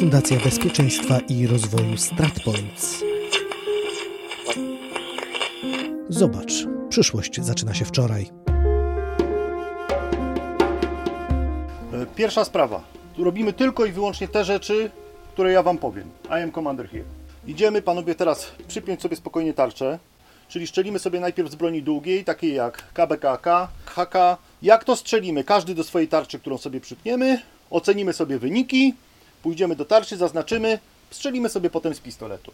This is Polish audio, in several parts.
Fundacja Bezpieczeństwa i Rozwoju StratPoints. Zobacz, przyszłość zaczyna się wczoraj. E, Pierwsza sprawa. Tu robimy tylko i wyłącznie te rzeczy, które ja Wam powiem. I am commander here. Idziemy, panowie, teraz przypiąć sobie spokojnie tarczę. Czyli strzelimy sobie najpierw z broni długiej, takiej jak KBKK, HK. Jak to strzelimy? Każdy do swojej tarczy, którą sobie przypniemy. Ocenimy sobie wyniki. Pójdziemy do tarczy, zaznaczymy. Strzelimy sobie potem z pistoletu.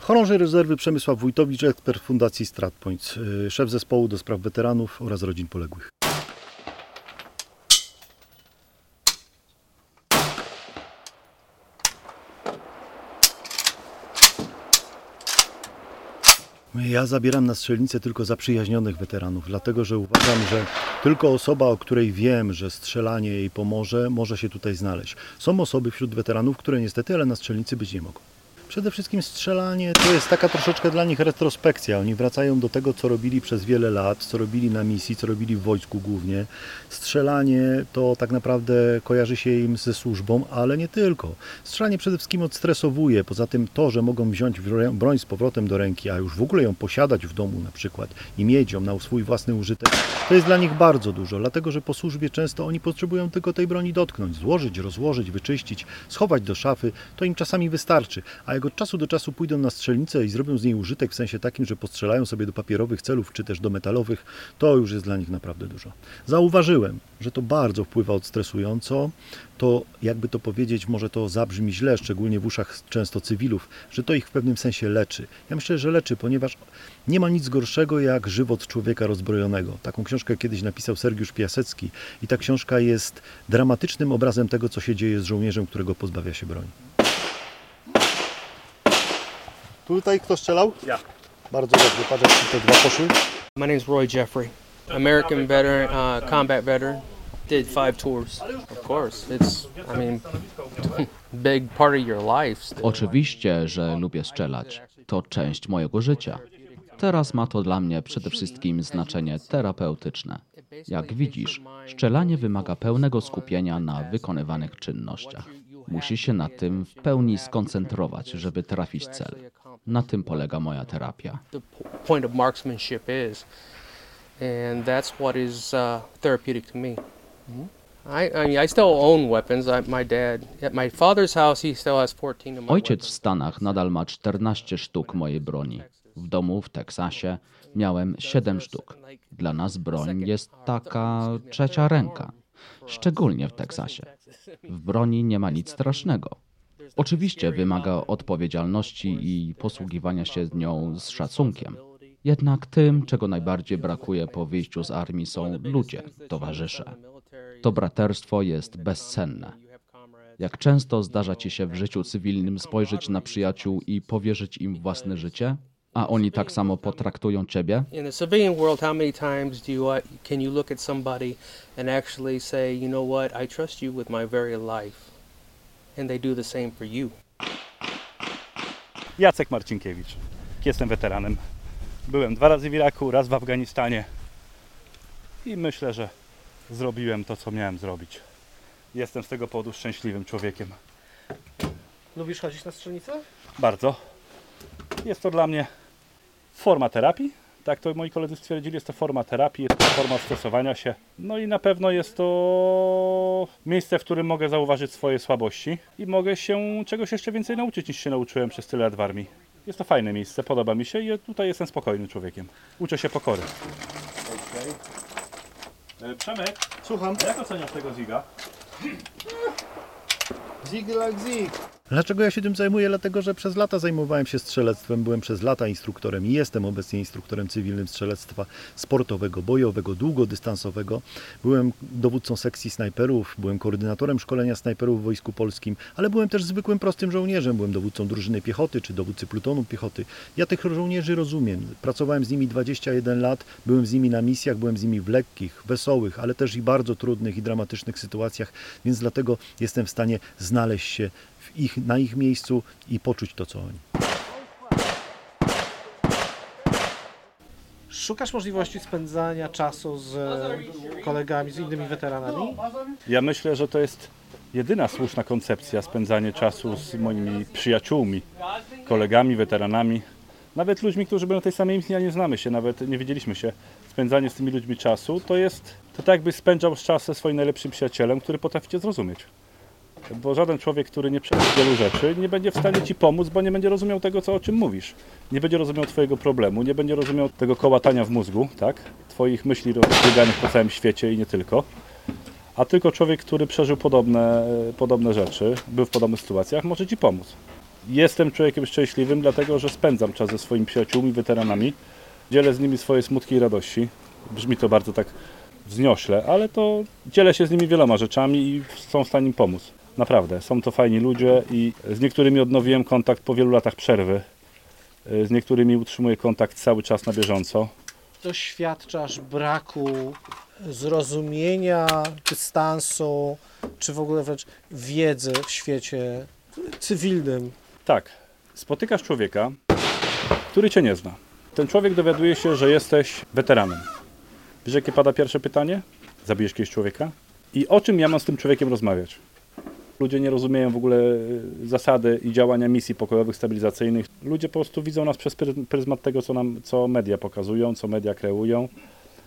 Chorąży rezerwy Przemysław Wójtowicz, ekspert Fundacji StratPoints, yy, szef zespołu do spraw weteranów oraz rodzin poległych. Ja zabieram na strzelnicę tylko zaprzyjaźnionych weteranów, dlatego że uważam, że tylko osoba, o której wiem, że strzelanie jej pomoże, może się tutaj znaleźć. Są osoby wśród weteranów, które niestety, ale na strzelnicy być nie mogą. Przede wszystkim strzelanie to jest taka troszeczkę dla nich retrospekcja. Oni wracają do tego, co robili przez wiele lat, co robili na misji, co robili w wojsku głównie. Strzelanie to tak naprawdę kojarzy się im ze służbą, ale nie tylko. Strzelanie przede wszystkim odstresowuje. Poza tym to, że mogą wziąć broń z powrotem do ręki, a już w ogóle ją posiadać w domu na przykład i mieć ją na swój własny użytek, to jest dla nich bardzo dużo, dlatego że po służbie często oni potrzebują tylko tej broni dotknąć, złożyć, rozłożyć, wyczyścić, schować do szafy, to im czasami wystarczy. A jak od czasu do czasu pójdą na strzelnicę i zrobią z niej użytek w sensie takim, że postrzelają sobie do papierowych celów czy też do metalowych, to już jest dla nich naprawdę dużo. Zauważyłem, że to bardzo wpływa odstresująco. To, jakby to powiedzieć, może to zabrzmi źle, szczególnie w uszach często cywilów, że to ich w pewnym sensie leczy. Ja myślę, że leczy, ponieważ nie ma nic gorszego jak żywot człowieka rozbrojonego. Taką książkę kiedyś napisał Sergiusz Piasecki i ta książka jest dramatycznym obrazem tego, co się dzieje z żołnierzem, którego pozbawia się broni. Tutaj kto strzelał? Ja. Bardzo dobrze, patrz jak te dwa poszły. My name's Roy Jeffrey, American veteran, uh, combat veteran. Did five tours. Of course, it's. I mean, big part of your life. Still. Oczywiście, że lubię strzelać. To część mojego życia. Teraz ma to dla mnie przede wszystkim znaczenie terapeutyczne. Jak widzisz, strzelanie wymaga pełnego skupienia na wykonywanych czynnościach. Musi się na tym w pełni skoncentrować, żeby trafić cel. Na tym polega moja terapia. The p- point of marksmanship is, and that's what is uh, therapeutic to me. I, I mean, I still own weapons. I, my dad, at my father's house, he still has 14 of my Ojciec w. Stanach nadal ma 14 sztuk mojej broni. W domu w Teksasie miałem 7 sztuk. Dla nas broń jest taka trzecia ręka, szczególnie w Teksasie. W broni nie ma nic strasznego. Oczywiście wymaga odpowiedzialności i posługiwania się nią z szacunkiem. Jednak tym, czego najbardziej brakuje po wyjściu z armii, są ludzie, towarzysze. To braterstwo jest bezcenne. Jak często zdarza ci się w życiu cywilnym spojrzeć na przyjaciół i powierzyć im własne życie, a oni tak samo potraktują ciebie? In the civilian world, how many times do you uh, can you look at somebody and actually say, you know what, I trust you with my very life, and they do the same for you. Jacek Marcinkiewicz. Jestem weteranem. Byłem dwa razy w Iraku, raz w Afganistanie i myślę, że zrobiłem to, co miałem zrobić. Jestem z tego powodu szczęśliwym człowiekiem. Lubisz chodzić na strzelnicę? Bardzo. Jest to dla mnie forma terapii. Tak to moi koledzy stwierdzili, jest to forma terapii, jest to forma stresowania się. No i na pewno jest to miejsce, w którym mogę zauważyć swoje słabości i mogę się czegoś jeszcze więcej nauczyć niż się nauczyłem przez tyle lat w armii. Jest to fajne miejsce, podoba mi się i tutaj jestem spokojnym człowiekiem. Uczę się pokory. E, Przemek, Słucham. jak oceniasz tego Ziga? Zig like zig. Dlaczego ja się tym zajmuję? Dlatego, że przez lata zajmowałem się strzelectwem, byłem przez lata instruktorem i jestem obecnie instruktorem cywilnym strzelectwa sportowego, bojowego, długodystansowego. Byłem dowódcą sekcji snajperów, byłem koordynatorem szkolenia snajperów w Wojsku Polskim, ale byłem też zwykłym, prostym żołnierzem. Byłem dowódcą drużyny piechoty czy dowódcy plutonu piechoty. Ja tych żołnierzy rozumiem. Pracowałem z nimi 21 lat, byłem z nimi na misjach, byłem z nimi w lekkich, wesołych, ale też i bardzo trudnych i dramatycznych sytuacjach, więc dlatego jestem w stanie znaleźć się ich, na ich miejscu i poczuć to, co oni. Szukasz możliwości spędzania czasu z kolegami, z innymi weteranami? Ja myślę, że to jest jedyna słuszna koncepcja spędzanie czasu z moimi przyjaciółmi, kolegami, weteranami, nawet ludźmi, którzy na tej samej misji, a nie znamy się, nawet nie widzieliśmy się. Spędzanie z tymi ludźmi czasu to jest to tak, jakbyś spędzał czas ze swoim najlepszym przyjacielem, który potrafi cię zrozumieć. Bo żaden człowiek, który nie przeżył wielu rzeczy, nie będzie w stanie ci pomóc, bo nie będzie rozumiał tego, co, o czym mówisz. Nie będzie rozumiał twojego problemu, nie będzie rozumiał tego kołatania w mózgu, tak? Twoich myśli rozbieganych po całym świecie i nie tylko. A tylko człowiek, który przeżył podobne, podobne rzeczy, był w podobnych sytuacjach, może ci pomóc. Jestem człowiekiem szczęśliwym, dlatego że spędzam czas ze swoimi przyjaciółmi, weteranami. Dzielę z nimi swoje smutki i radości. Brzmi to bardzo tak wzniośle, ale to dzielę się z nimi wieloma rzeczami i są w stanie im pomóc. Naprawdę, są to fajni ludzie i z niektórymi odnowiłem kontakt po wielu latach przerwy. Z niektórymi utrzymuję kontakt cały czas na bieżąco. Doświadczasz braku zrozumienia, dystansu, czy w ogóle wręcz wiedzy w świecie cywilnym. Tak, spotykasz człowieka, który cię nie zna. Ten człowiek dowiaduje się, że jesteś weteranem. Wiesz, jakie pada pierwsze pytanie? Zabijesz kiedyś człowieka? I o czym ja mam z tym człowiekiem rozmawiać? Ludzie nie rozumieją w ogóle y, zasady i działania misji pokojowych, stabilizacyjnych. Ludzie po prostu widzą nas przez pryzm- pryzmat tego, co, nam, co media pokazują, co media kreują,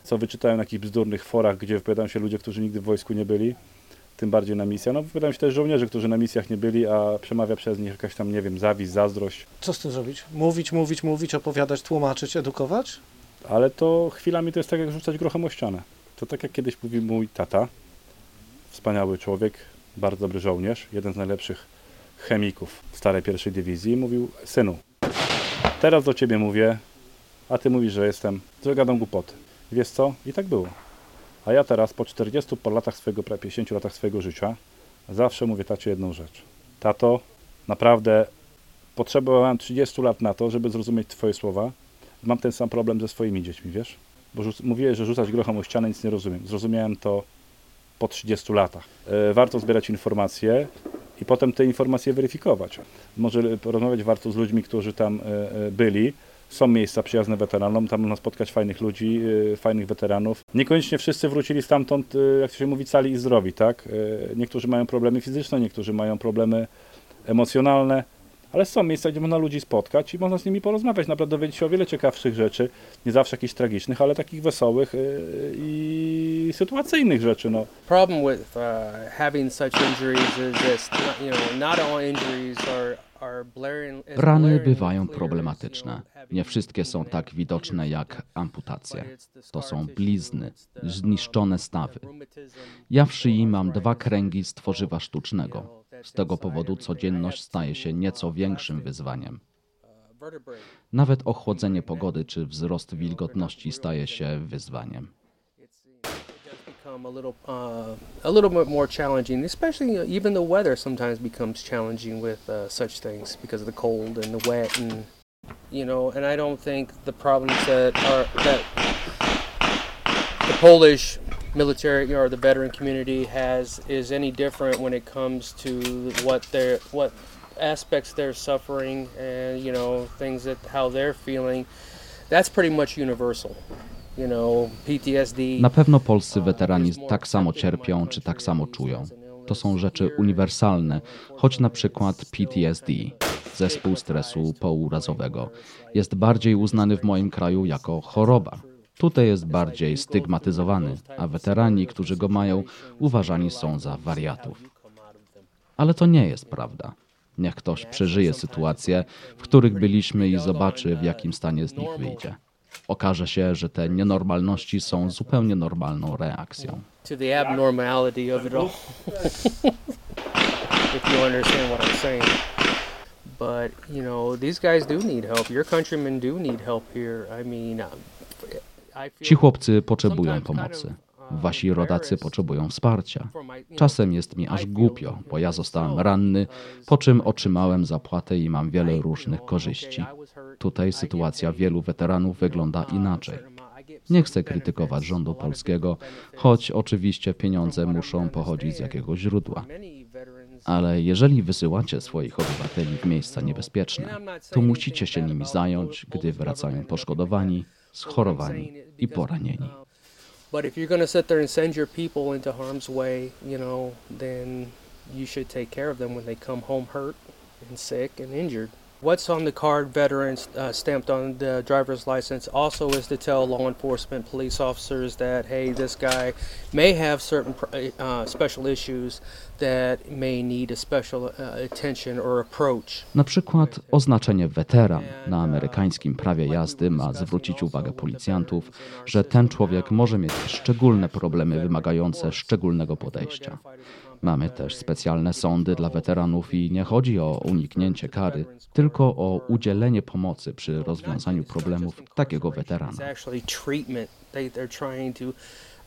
co wyczytają na jakichś bzdurnych forach, gdzie wypowiadają się ludzie, którzy nigdy w wojsku nie byli, tym bardziej na misjach. No wypowiadają się też żołnierze, którzy na misjach nie byli, a przemawia przez nich jakaś tam, nie wiem, zawiść, zazdrość. Co z tym zrobić? Mówić, mówić, mówić, opowiadać, tłumaczyć, edukować? Ale to chwilami to jest tak jak rzucać grochem o ścianę. To tak jak kiedyś mówił mój tata, wspaniały człowiek, bardzo dobry żołnierz, jeden z najlepszych chemików starej pierwszej dywizji, mówił, synu, teraz do ciebie mówię, a ty mówisz, że jestem, że gadam głupoty. Wiesz co? I tak było. A ja teraz po 40 po latach swojego, prawie 50 latach swojego życia, zawsze mówię tacie jedną rzecz. Tato, naprawdę potrzebowałem 30 lat na to, żeby zrozumieć twoje słowa. Mam ten sam problem ze swoimi dziećmi, wiesz? Bo mówiłeś, że rzucać grochem o ścianę, nic nie rozumiem. Zrozumiałem to po 30 latach. E, warto zbierać informacje i potem te informacje weryfikować. Może porozmawiać warto z ludźmi, którzy tam e, e, byli. Są miejsca przyjazne weteranom, tam można spotkać fajnych ludzi, fajnych weteranów. Niekoniecznie wszyscy wrócili stamtąd, jak to się mówi, cali i zdrowi, tak? Niektórzy mają problemy fizyczne, niektórzy mają problemy emocjonalne, ale są miejsca, gdzie można ludzi spotkać i można z nimi porozmawiać, naprawdę dowiedzieć się o wiele ciekawszych rzeczy, nie zawsze jakichś tragicznych, ale takich wesołych e, i sytuacyjnych rzeczy, no. problem with uh, having such injuries is this you know not all injuries are Rany bywają problematyczne. Nie wszystkie są tak widoczne jak amputacje. To są blizny, zniszczone um, stawy. Ja w szyi mam dwa kręgi z tworzywa sztucznego. Z tego powodu codzienność staje się nieco większym wyzwaniem. Nawet ochłodzenie pogody czy wzrost wilgotności staje się wyzwaniem. uh, you know. And I don't think the problems that are that the Polish military or the veteran community has is any different when it comes to what their what aspects they're suffering and you know things that how they're feeling. That's pretty much universal. You know, PTSD. Na pewno polscy weterani tak samo cierpią czy tak samo czują. To są rzeczy uniwersalne, choć na przykład PTSD, zespół stresu pourazowego, jest bardziej uznany w moim kraju jako choroba. Tutaj jest bardziej stygmatyzowany, a weterani, którzy go mają, uważani są za wariatów. Ale to nie jest prawda. Niech ktoś przeżyje sytuacje, w których byliśmy i zobaczy, w jakim stanie z nich wyjdzie. Okaże się, że te nienormalności są zupełnie normalną reakcją. to. But, you know, these guys do need help. Your countrymen do need help here. I mean, um, Ci chłopcy potrzebują pomocy. uh, Wasi rodacy potrzebują wsparcia. Czasem jest mi aż głupio, bo ja zostałem ranny, po czym otrzymałem zapłatę i mam wiele różnych korzyści. Tutaj sytuacja wielu weteranów wygląda inaczej. Nie chcę krytykować rządu polskiego, choć oczywiście pieniądze muszą pochodzić z jakiegoś źródła. Ale jeżeli wysyłacie swoich obywateli w miejsca niebezpieczne, to musicie się nimi zająć, gdy wracają poszkodowani i poranieni. Um, but if you're going to sit there and send your people into harm's way, you know, then you should take care of them when they come home hurt and sick and injured. What's on the card veterans uh, stamped on the driver's license? Also is to tell law enforcement police officers that hey this guy may have certain uh, special issues that may need a special uh, attention or approach. Na przykład oznaczenie weteran na amerykańskim prawie jazdy ma zwrócić uwagę policjantów, że ten człowiek może mieć szczególne problemy wymagające szczególnego podejścia. Mamy też specjalne sądy dla weteranów i nie chodzi o uniknięcie kary, tylko o udzielenie pomocy przy rozwiązaniu problemów takiego weterana.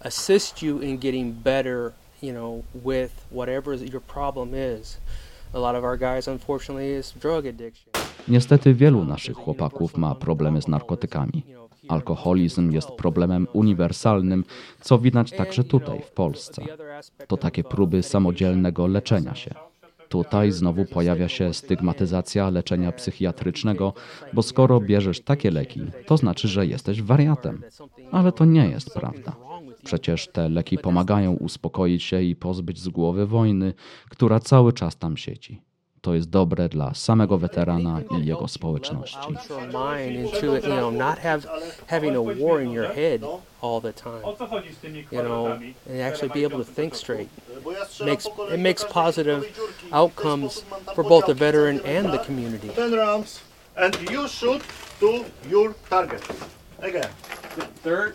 Assist in getting better, you know, with whatever your problem is. A lot of our guys, unfortunately, is drug addiction. Niestety wielu naszych chłopaków ma problemy z narkotykami. Alkoholizm jest problemem uniwersalnym, co widać także tutaj, w Polsce. To takie próby samodzielnego leczenia się. Tutaj znowu pojawia się stygmatyzacja leczenia psychiatrycznego, bo skoro bierzesz takie leki, to znaczy, że jesteś wariatem. Ale to nie jest prawda. Przecież te leki pomagają uspokoić się i pozbyć z głowy wojny, która cały czas tam sieci. To jest dobre dla samego weterana i jego społeczności. O co chodzi z tymi it makes positive outcomes for both the veteran the community. Ten rounds and you shoot to your target. Again. Third,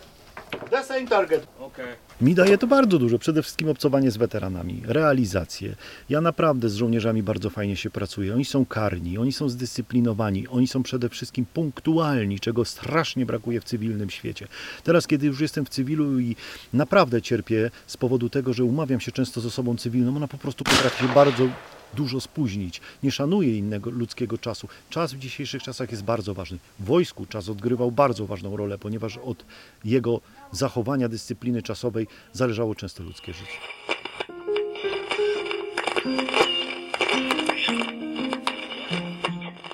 The same target. okay. Mi daje to bardzo dużo. Przede wszystkim obcowanie z weteranami, realizacje. Ja naprawdę z żołnierzami bardzo fajnie się pracuję. Oni są karni, oni są zdyscyplinowani, oni są przede wszystkim punktualni, czego strasznie brakuje w cywilnym świecie. Teraz, kiedy już jestem w cywilu i naprawdę cierpię z powodu tego, że umawiam się często z osobą cywilną, ona po prostu potrafi się bardzo dużo spóźnić, nie szanuje innego ludzkiego czasu. Czas w dzisiejszych czasach jest bardzo ważny. W wojsku czas odgrywał bardzo ważną rolę, ponieważ od jego zachowania dyscypliny czasowej zależało często ludzkie życie.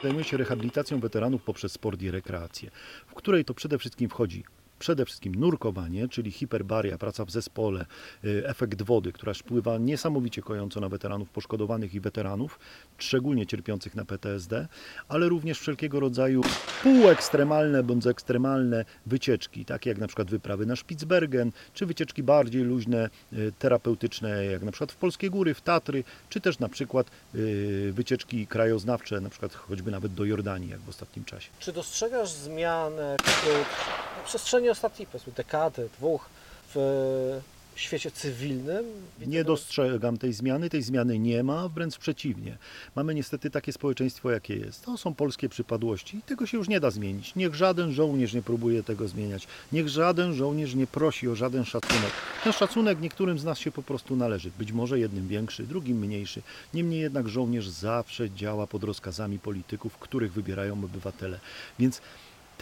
Zajmuje się rehabilitacją weteranów poprzez sport i rekreację, w której to przede wszystkim wchodzi przede wszystkim nurkowanie, czyli hiperbaria, praca w zespole, y, efekt wody, która wpływa niesamowicie kojąco na weteranów poszkodowanych i weteranów, szczególnie cierpiących na PTSD, ale również wszelkiego rodzaju półekstremalne bądź ekstremalne wycieczki, takie jak na przykład wyprawy na Spitsbergen, czy wycieczki bardziej luźne, y, terapeutyczne, jak na przykład w Polskie Góry, w Tatry, czy też na przykład y, wycieczki krajoznawcze, na przykład choćby nawet do Jordanii, jak w ostatnim czasie. Czy dostrzegasz zmianę w na przestrzeni ostatniej powiedzmy dekady, dwóch w świecie cywilnym? Nie dostrzegam tej zmiany, tej zmiany nie ma, wręcz przeciwnie. Mamy niestety takie społeczeństwo, jakie jest. To są polskie przypadłości i tego się już nie da zmienić. Niech żaden żołnierz nie próbuje tego zmieniać. Niech żaden żołnierz nie prosi o żaden szacunek. Ten szacunek niektórym z nas się po prostu należy. Być może jednym większy, drugim mniejszy. Niemniej jednak żołnierz zawsze działa pod rozkazami polityków, których wybierają obywatele. Więc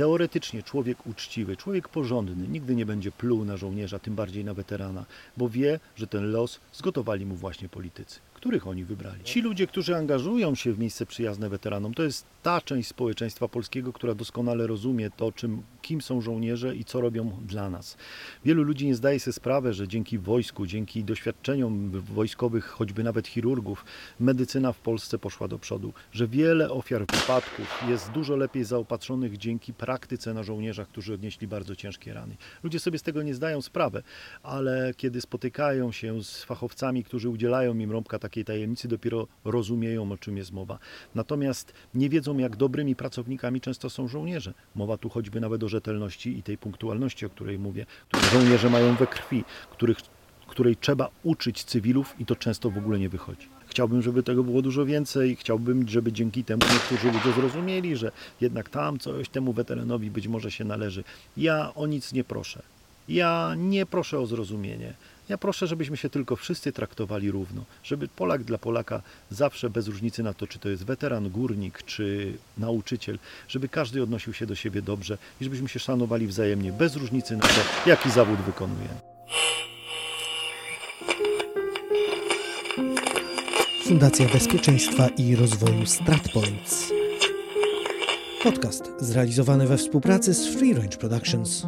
Teoretycznie człowiek uczciwy, człowiek porządny nigdy nie będzie pluł na żołnierza, tym bardziej na weterana, bo wie, że ten los zgotowali mu właśnie politycy, których oni wybrali. Ci ludzie, którzy angażują się w miejsce przyjazne weteranom, to jest ta część społeczeństwa polskiego, która doskonale rozumie to, czym, kim są żołnierze i co robią dla nas. Wielu ludzi nie zdaje sobie sprawy, że dzięki wojsku, dzięki doświadczeniom wojskowych, choćby nawet chirurgów, medycyna w Polsce poszła do przodu, że wiele ofiar wypadków jest dużo lepiej zaopatrzonych dzięki praktyce na żołnierzach, którzy odnieśli bardzo ciężkie rany. Ludzie sobie z tego nie zdają sprawy, ale kiedy spotykają się z fachowcami, którzy udzielają im rąbka takiej tajemnicy, dopiero rozumieją, o czym jest mowa. Natomiast nie wiedzą, jak dobrymi pracownikami często są żołnierze. Mowa tu choćby nawet o rzetelności i tej punktualności, o której mówię, które żołnierze mają we krwi, których, której trzeba uczyć cywilów i to często w ogóle nie wychodzi. Chciałbym, żeby tego było dużo więcej. Chciałbym, żeby dzięki temu niektórzy ludzie zrozumieli, że jednak tam coś temu weteranowi być może się należy. Ja o nic nie proszę. Ja nie proszę o zrozumienie. Ja proszę, żebyśmy się tylko wszyscy traktowali równo. Żeby Polak dla Polaka zawsze, bez różnicy na to, czy to jest weteran, górnik, czy nauczyciel, żeby każdy odnosił się do siebie dobrze i żebyśmy się szanowali wzajemnie, bez różnicy na to, jaki zawód wykonujemy. Fundacja Bezpieczeństwa i Rozwoju StratPoints. Podcast zrealizowany we współpracy z Free Range Productions.